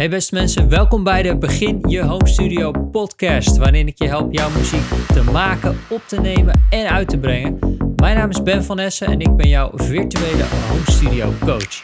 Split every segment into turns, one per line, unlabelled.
Hey beste mensen, welkom bij de Begin Je Home Studio podcast, waarin ik je help jouw muziek te maken, op te nemen en uit te brengen. Mijn naam is Ben van Essen en ik ben jouw virtuele home studio coach.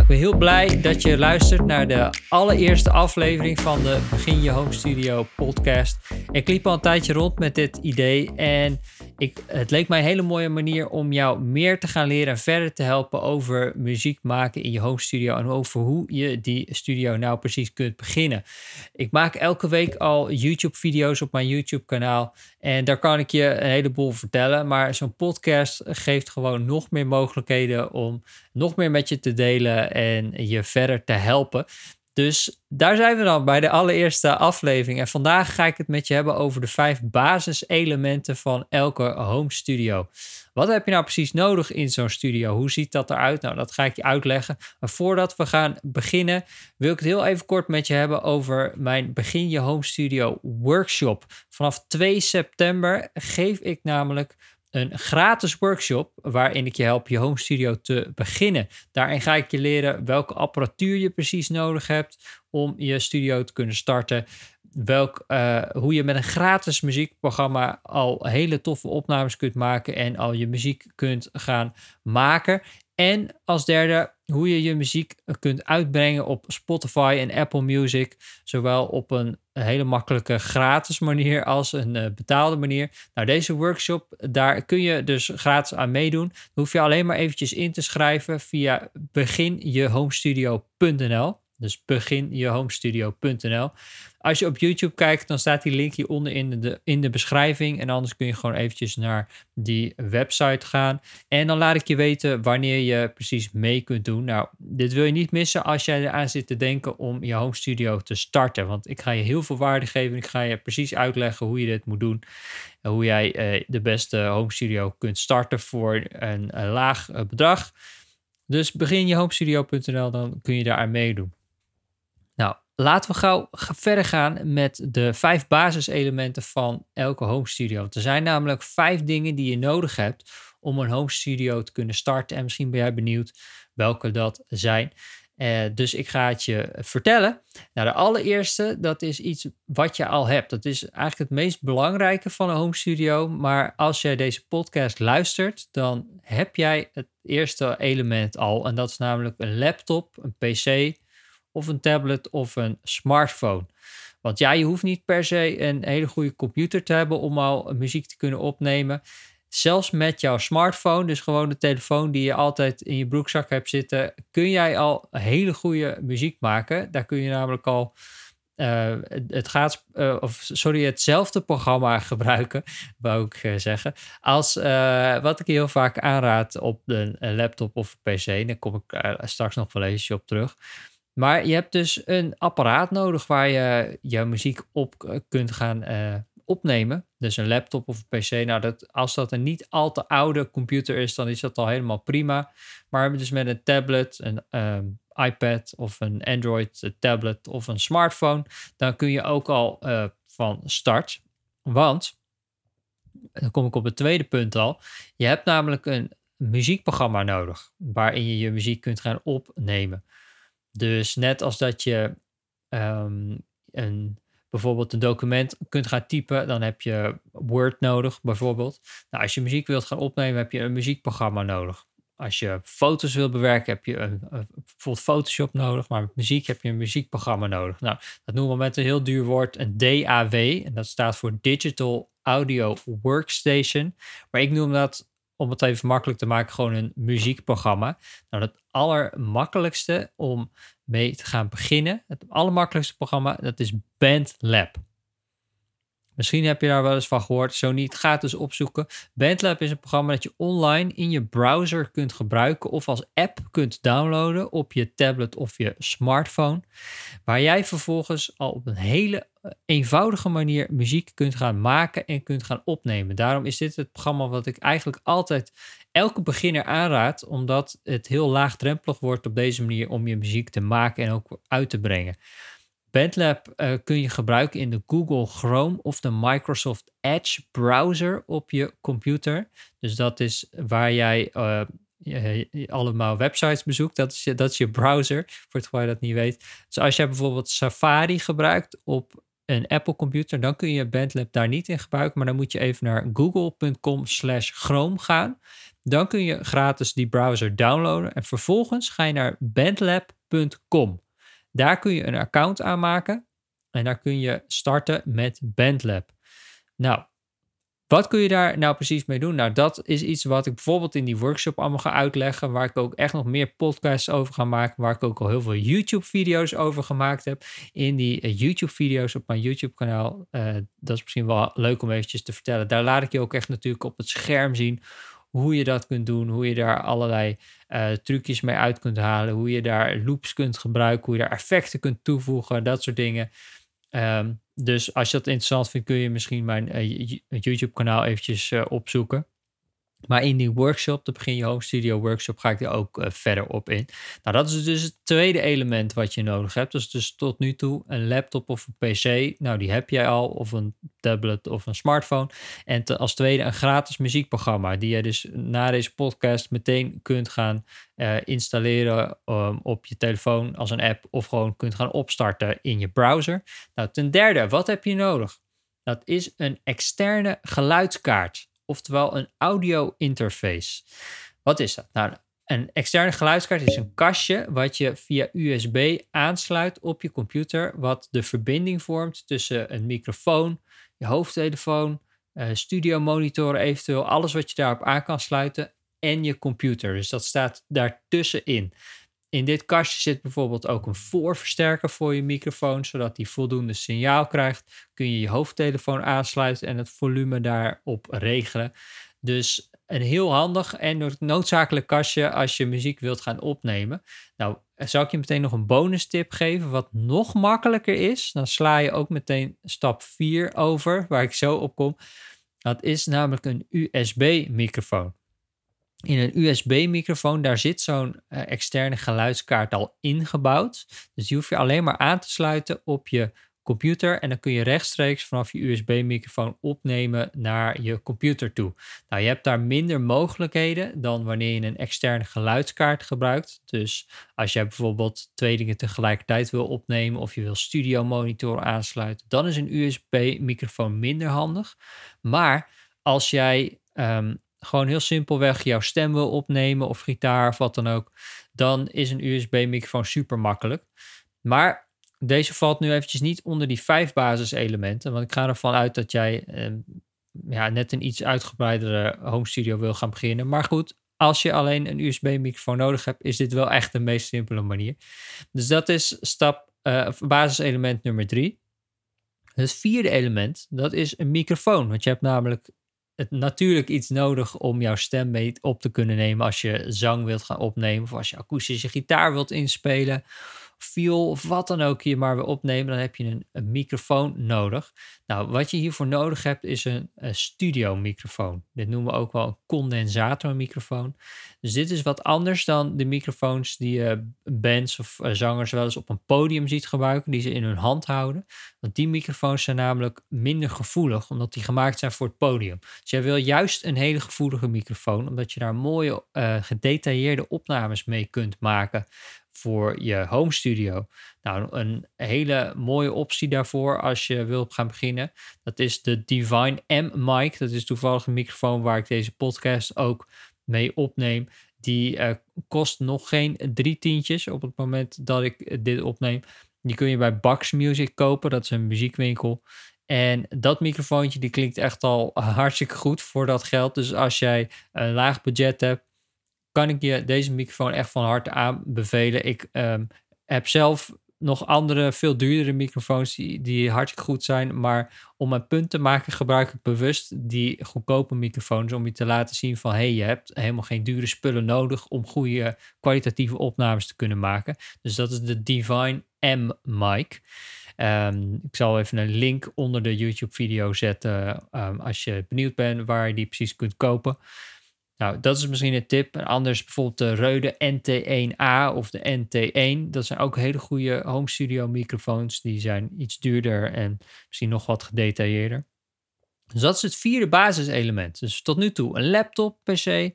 Ik ben heel blij dat je luistert naar de allereerste aflevering van de Begin Je Home Studio podcast. Ik liep al een tijdje rond met dit idee en ik, het leek mij een hele mooie manier om jou meer te gaan leren en verder te helpen over muziek maken in je home studio en over hoe je die studio nou precies kunt beginnen. Ik maak elke week al YouTube-video's op mijn YouTube-kanaal en daar kan ik je een heleboel vertellen, maar zo'n podcast geeft gewoon nog meer mogelijkheden om nog meer met je te delen en je verder te helpen. Dus daar zijn we dan bij de allereerste aflevering. En vandaag ga ik het met je hebben over de vijf basiselementen van elke home studio. Wat heb je nou precies nodig in zo'n studio? Hoe ziet dat eruit? Nou, dat ga ik je uitleggen. Maar voordat we gaan beginnen, wil ik het heel even kort met je hebben over mijn Begin Je Home Studio workshop. Vanaf 2 september geef ik namelijk een gratis workshop waarin ik je help je home studio te beginnen. Daarin ga ik je leren welke apparatuur je precies nodig hebt om je studio te kunnen starten. Welk, uh, hoe je met een gratis muziekprogramma al hele toffe opnames kunt maken en al je muziek kunt gaan maken. En als derde, hoe je je muziek kunt uitbrengen op Spotify en Apple Music. Zowel op een hele makkelijke gratis manier als een uh, betaalde manier. Nou, deze workshop, daar kun je dus gratis aan meedoen. Dan hoef je alleen maar eventjes in te schrijven via beginjehomestudio.nl. Dus beginjehomestudio.nl. Als je op YouTube kijkt, dan staat die link hieronder in de, in de beschrijving. En anders kun je gewoon eventjes naar die website gaan. En dan laat ik je weten wanneer je precies mee kunt doen. Nou, dit wil je niet missen als jij eraan zit te denken om je home studio te starten. Want ik ga je heel veel waarde geven. Ik ga je precies uitleggen hoe je dit moet doen. En hoe jij eh, de beste home studio kunt starten voor een, een laag eh, bedrag. Dus begin je homestudio.nl, dan kun je daar aan meedoen. Laten we gauw verder gaan met de vijf basiselementen van elke home studio. Er zijn namelijk vijf dingen die je nodig hebt om een home studio te kunnen starten. En misschien ben jij benieuwd welke dat zijn. Uh, dus ik ga het je vertellen. Nou, de allereerste, dat is iets wat je al hebt. Dat is eigenlijk het meest belangrijke van een home studio. Maar als jij deze podcast luistert, dan heb jij het eerste element al. En dat is namelijk een laptop, een PC of een tablet of een smartphone. Want ja, je hoeft niet per se een hele goede computer te hebben om al muziek te kunnen opnemen. Zelfs met jouw smartphone, dus gewoon de telefoon die je altijd in je broekzak hebt zitten, kun jij al hele goede muziek maken. Daar kun je namelijk al uh, het gaat, uh, of sorry, hetzelfde programma gebruiken, wou ik uh, zeggen, als wat ik heel vaak aanraad op een, laptop of PC. Daar kom ik straks nog wel eens op terug. Maar je hebt dus een apparaat nodig waar je jouw muziek op eh, kunt gaan uh, opnemen. Dus een laptop of een PC. Nou, dat, als dat een niet al te oude computer is, dan is dat al helemaal prima. Maar dus met een tablet, een um, iPad of een Android tablet of een smartphone, dan kun je ook al van start. Want, dan kom ik op het tweede punt al. Je hebt namelijk een muziekprogramma nodig waarin je je muziek kunt gaan opnemen. Dus net als dat je um, een, bijvoorbeeld een document kunt gaan typen, dan heb je Word nodig, bijvoorbeeld. Nou, als je muziek wilt gaan opnemen, heb je een muziekprogramma nodig. Als je foto's wilt bewerken, heb je een, bijvoorbeeld Photoshop nodig, maar met muziek heb je een muziekprogramma nodig. Nou, dat noemen we met een heel duur woord een DAW, en dat staat voor Digital Audio Workstation. Maar ik noem dat om het even makkelijk te maken, gewoon een muziekprogramma. Nou, het allermakkelijkste om mee te gaan beginnen, het allermakkelijkste programma, dat is BandLab. Misschien heb je daar wel eens van gehoord. Zo niet, ga het dus opzoeken. BandLab is een programma dat je online in je browser kunt gebruiken of als app kunt downloaden op je tablet of je smartphone. Waar jij vervolgens al op een hele eh, eenvoudige manier muziek kunt gaan maken en kunt gaan opnemen. Daarom is dit het programma wat ik eigenlijk altijd elke beginner aanraad, omdat het heel laagdrempelig wordt op deze manier om je muziek te maken en ook uit te brengen. BandLab uh, kun je gebruiken in de Google Chrome of de Microsoft Edge browser op je computer. Dus dat is waar jij uh, je allemaal websites bezoekt. Dat is, je, dat is je browser, voor het geval je dat niet weet. Dus als je bijvoorbeeld Safari gebruikt op een Apple computer, dan kun je BandLab daar niet in gebruiken. Maar dan moet je even naar google.com slash Chrome gaan. Dan kun je gratis die browser downloaden. En vervolgens ga je naar bandlab.com. Daar kun je een account aanmaken. En daar kun je starten met BandLab. Nou, wat kun je daar nou precies mee doen? Nou, dat is iets wat ik bijvoorbeeld in die workshop allemaal ga uitleggen. Waar ik ook echt nog meer podcasts over ga maken. Waar ik ook al heel veel YouTube-video's over gemaakt heb. In die eh, YouTube-video's op mijn YouTube-kanaal. Uh, dat is misschien wel leuk om eventjes te vertellen. Daar laat ik je ook echt natuurlijk op het scherm zien. Hoe je dat kunt doen. Hoe je daar allerlei uh, trucjes mee uit kunt halen. Hoe je daar loops kunt gebruiken. Hoe je daar effecten kunt toevoegen. Dat soort dingen. Um, dus als je dat interessant vindt, kun je misschien mijn uh, YouTube-kanaal eventjes uh, opzoeken. Maar in die workshop, de Begin Je Home Studio workshop, ga ik er ook uh, verder op in. Nou, dat is dus het tweede element wat je nodig hebt. Dus, dus tot nu toe een laptop of een PC. Nou, die heb jij al, of een tablet of een smartphone. En als tweede een gratis muziekprogramma, die je dus na deze podcast meteen kunt gaan uh, installeren um, op je telefoon als een app, of gewoon kunt gaan opstarten in je browser. Nou, ten derde, wat heb je nodig? Dat is een externe geluidskaart oftewel een audio interface. Wat is dat? Nou, een externe geluidskaart is een kastje wat je via USB aansluit op je computer, wat de verbinding vormt tussen een microfoon, je hoofdtelefoon, uh, studiomonitoren eventueel, alles wat je daarop aan kan sluiten en je computer. Dus dat staat daartussenin. In dit kastje zit bijvoorbeeld ook een voorversterker voor je microfoon, zodat die voldoende signaal krijgt. Kun je je hoofdtelefoon aansluiten en het volume daarop regelen. Dus een heel handig en noodzakelijk kastje als je muziek wilt gaan opnemen. Nou, zal ik je meteen nog een bonus tip geven, wat nog makkelijker is. Dan sla je ook meteen stap 4 over, waar ik zo op kom. Dat is namelijk een USB-microfoon in een USB-microfoon, daar zit zo'n uh, externe geluidskaart al ingebouwd. Dus die hoef je alleen maar aan te sluiten op je computer en dan kun je rechtstreeks vanaf je USB-microfoon opnemen naar je computer toe. Nou, je hebt daar minder mogelijkheden dan wanneer je een externe geluidskaart gebruikt. Dus als jij bijvoorbeeld twee dingen tegelijkertijd wil opnemen of je wil studio monitor aansluiten, dan is een USB-microfoon minder handig. Maar als jij um, gewoon heel simpelweg jouw stem wil opnemen of gitaar of wat dan ook, dan is een USB-microfoon super makkelijk. Maar deze valt nu eventjes niet onder die vijf basiselementen, want ik ga ervan uit dat jij eh, ja, net een iets uitgebreidere home studio wil gaan beginnen. Maar goed, als je alleen een USB-microfoon nodig hebt, is dit wel echt de meest simpele manier. Dus dat is stap, uh, basiselement nummer drie. Het vierde element, dat is een microfoon. Want je hebt namelijk het natuurlijk iets nodig om jouw stem mee op te kunnen nemen als je zang wilt gaan opnemen of als je akoestische gitaar wilt inspelen viool of wat dan ook je maar wil opnemen, dan heb je een, microfoon nodig. Nou, wat je hiervoor nodig hebt is een, een studio microfoon. Dit noemen we ook wel een condensatormicrofoon. Dus dit is wat anders dan de microfoons die je bands of uh, zangers wel eens op een podium ziet gebruiken, die ze in hun hand houden. Want die microfoons zijn namelijk minder gevoelig, omdat die gemaakt zijn voor het podium. Dus jij wil juist een hele gevoelige microfoon, omdat je daar mooie uh, gedetailleerde opnames mee kunt maken voor je home studio. Nou, een hele mooie optie daarvoor als je wilt gaan beginnen. Dat is de Divine M mic. Dat is toevallig een microfoon waar ik deze podcast ook mee opneem. Die uh, kost nog geen drie tientjes op het moment dat ik dit opneem. Die kun je bij Bax Music kopen. Dat is een muziekwinkel. En dat microfoontje die klinkt echt al hartstikke goed voor dat geld. Dus als jij een laag budget hebt, kan ik je deze microfoon echt van harte aanbevelen. Ik um, heb zelf nog andere, veel duurdere microfoons die, hartstikke goed zijn. Maar om mijn punt te maken gebruik ik bewust die goedkope microfoons. Om je te laten zien van, hé, hey, je hebt helemaal geen dure spullen nodig om goede kwalitatieve opnames te kunnen maken. Dus dat is de Divine M mic. Um, ik zal even een link onder de YouTube video zetten um, als je benieuwd bent waar je die precies kunt kopen. Nou, dat is misschien een tip. Anders bijvoorbeeld de Rode NT1A of de NT1. Dat zijn ook hele goede home studio microfoons. Die zijn iets duurder en misschien nog wat gedetailleerder. Dus dat is het vierde basiselement. Dus tot nu toe een laptop, PC,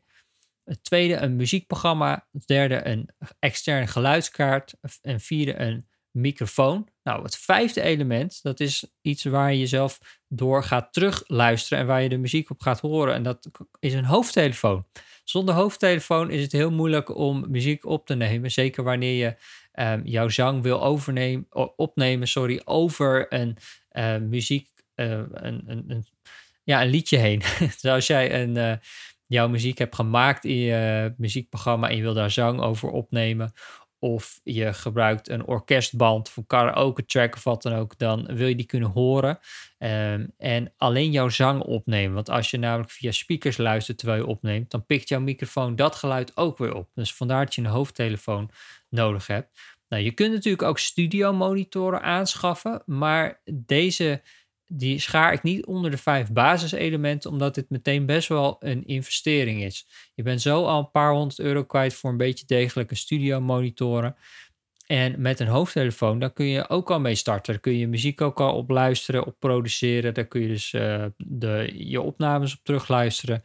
Het tweede een muziekprogramma. Het derde een externe geluidskaart. En vierde een microfoon. Nou, het vijfde element, dat is iets waar je jezelf door gaat terugluisteren en waar je de muziek op gaat horen. En dat is een hoofdtelefoon. Zonder hoofdtelefoon is het heel moeilijk om muziek op te nemen. Zeker wanneer je um, jouw zang wil overnemen, opnemen sorry, over een uh, muziek, uh, een, een, ja, een liedje heen. Zoals jij een, uh, jouw muziek hebt gemaakt in je muziekprogramma en je wil daar zang over opnemen of je gebruikt een orkestband voor karaoke track of wat dan ook, dan wil je die kunnen horen. Um, en alleen jouw zang opnemen. Want als je namelijk via speakers luistert terwijl je opneemt, dan pikt jouw microfoon dat geluid ook weer op. Dus vandaar dat je een hoofdtelefoon nodig hebt. Nou, je kunt natuurlijk ook studio monitoren aanschaffen, maar deze die schaar ik niet onder de vijf basiselementen, omdat dit meteen best wel een investering is. Je bent zo al een paar honderd euro kwijt voor een beetje degelijke studio monitoren. En met een hoofdtelefoon, daar kun je ook al mee starten. Daar kun je muziek ook al op luisteren, op produceren. Daar kun je dus uh, de, je opnames op terugluisteren.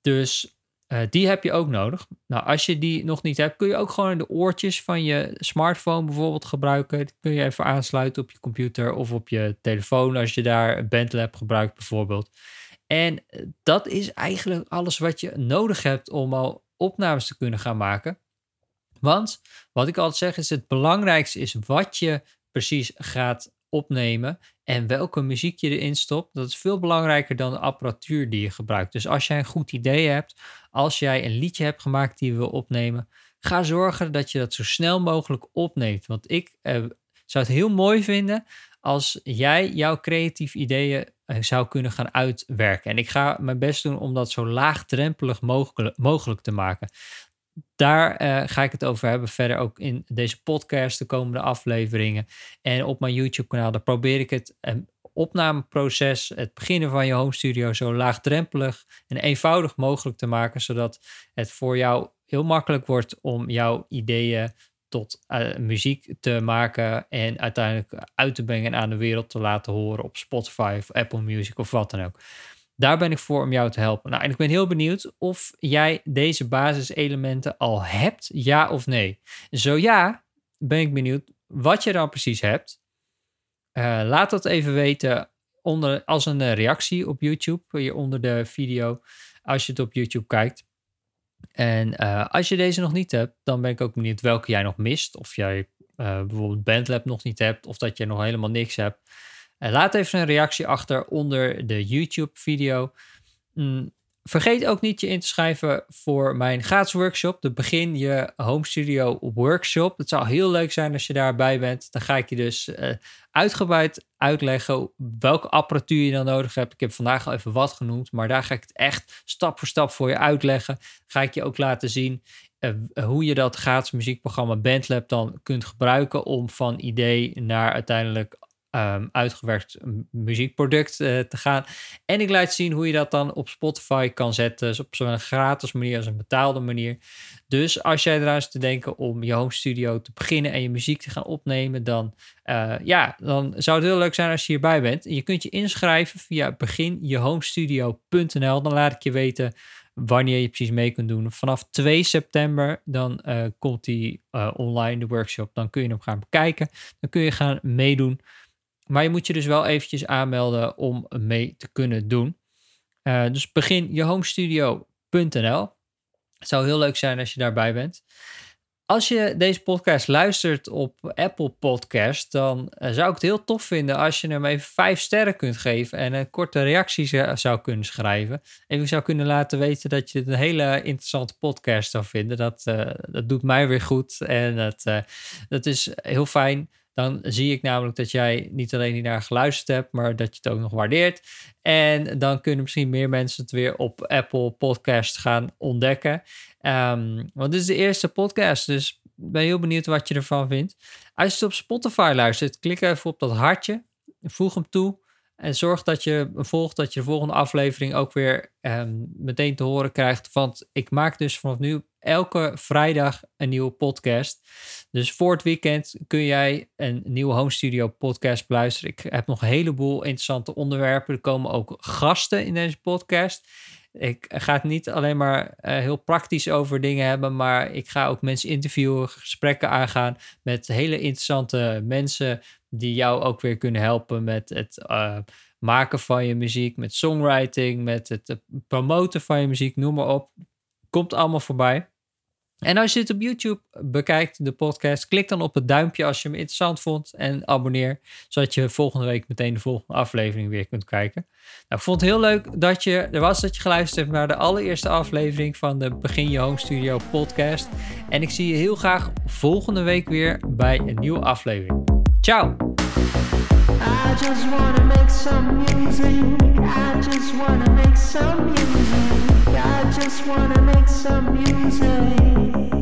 Dus uh, die heb je ook nodig. Nou, als je die nog niet hebt, kun je ook gewoon de oortjes van je smartphone bijvoorbeeld gebruiken. Die kun je even aansluiten op je computer of op je telefoon als je daar een bandlab gebruikt bijvoorbeeld. En eh, dat is eigenlijk alles wat je nodig hebt om al opnames te kunnen gaan maken. Want wat ik altijd zeg is: het belangrijkste is wat je precies gaat opnemen en welke muziek je erin stopt. Dat is veel belangrijker dan de apparatuur die je gebruikt. Dus als jij een goed idee hebt, als jij een liedje hebt gemaakt die wil opnemen, ga zorgen dat je dat zo snel mogelijk opneemt. Want ik eh, zou het heel mooi vinden als jij jouw creatieve ideeën eh, zou kunnen gaan uitwerken. En ik ga mijn best doen om dat zo laagdrempelig mogelijk, mogelijk te maken. Daar uh, ga ik het over hebben verder ook in deze podcast, de komende afleveringen. En op mijn YouTube-kanaal, daar probeer ik het um, opnameproces, het beginnen van je home studio, zo laagdrempelig en eenvoudig mogelijk te maken, zodat het voor jou heel makkelijk wordt om jouw ideeën tot uh, muziek te maken en uiteindelijk uit te brengen en aan de wereld te laten horen op Spotify of Apple Music of wat dan ook. Daar ben ik voor om jou te helpen. Nou, en ik ben heel benieuwd of jij deze basiselementen al hebt, ja of nee. Zo ja, ben ik benieuwd wat je dan precies hebt. Uh, laat dat even weten onder, als een reactie op YouTube, hier onder de video, als je het op YouTube kijkt. En als je deze nog niet hebt, dan ben ik ook benieuwd welke jij nog mist. Of jij bijvoorbeeld Bandlab nog niet hebt, of dat je nog helemaal niks hebt. Laat even een reactie achter onder de YouTube-video. Mm, vergeet ook niet je in te schrijven voor mijn gratis workshop, de Begin Je Home Studio Workshop. Het zou heel leuk zijn als je daarbij bent. Dan ga ik je dus uh, uitgebreid uitleggen welke apparatuur je dan nodig hebt. Ik heb vandaag al even wat genoemd, maar daar ga ik het echt stap voor stap voor je uitleggen. Ga ik je ook laten zien uh, hoe je dat gratis muziekprogramma Bandlab dan kunt gebruiken om van idee naar uiteindelijk um, uitgewerkt muziekproduct uh, te gaan. En ik laat zien hoe je dat dan op Spotify kan zetten. Dus op zo'n gratis manier als een betaalde manier. Dus als jij eraan zit te denken om je home studio te beginnen en je muziek te gaan opnemen, dan, uh, ja, dan zou het heel leuk zijn als je hierbij bent. Je kunt je inschrijven via beginjehomestudio.nl. Dan laat ik je weten wanneer je precies mee kunt doen. Vanaf 2 september dan uh, komt die online, de workshop. Dan kun je hem gaan bekijken. Dan kun je gaan meedoen. Maar je moet je dus wel eventjes aanmelden om mee te kunnen doen. Uh, dus begin jehomestudio.nl. Het zou heel leuk zijn als je daarbij bent. Als je deze podcast luistert op Apple Podcast, dan eh, zou ik het heel tof vinden als je hem even vijf sterren kunt geven en een korte reactie zou kunnen schrijven. En ik zou kunnen laten weten dat je het een hele interessante podcast zou vinden. Dat, uh, dat doet mij weer goed en dat, dat is heel fijn. Dan zie ik namelijk dat jij niet alleen hiernaar geluisterd hebt, maar dat je het ook nog waardeert. En dan kunnen misschien meer mensen het weer op Apple Podcast gaan ontdekken. Um, want dit is de eerste podcast, dus ben heel benieuwd wat je ervan vindt. Als je op Spotify luistert, klik even op dat hartje, voeg hem toe. En zorg dat je volgt dat je de volgende aflevering ook weer um, meteen te horen krijgt. Want ik maak dus vanaf nu elke vrijdag een nieuwe podcast. Dus voor het weekend kun jij een nieuwe Home Studio podcast beluisteren. Ik heb nog een heleboel interessante onderwerpen. Er komen ook gasten in deze podcast. Ik ga het niet alleen maar eh, heel praktisch over dingen hebben, maar ik ga ook mensen interviewen, gesprekken aangaan met hele interessante mensen die jou ook weer kunnen helpen met het uh, maken van je muziek, met songwriting, met het promoten van je muziek, noem maar op. Komt allemaal voorbij. En als je het op YouTube bekijkt, de podcast, klik dan op het duimpje als je hem interessant vond en abonneer, zodat je volgende week meteen de volgende aflevering weer kunt kijken. Nou, ik vond het heel leuk dat je er was, dat je geluisterd hebt naar de allereerste aflevering van de Begin Je Home Studio podcast. En ik zie je heel graag volgende week weer bij een nieuwe aflevering. Ciao! I just wanna make some music. I just wanna make some music. I just wanna make some music.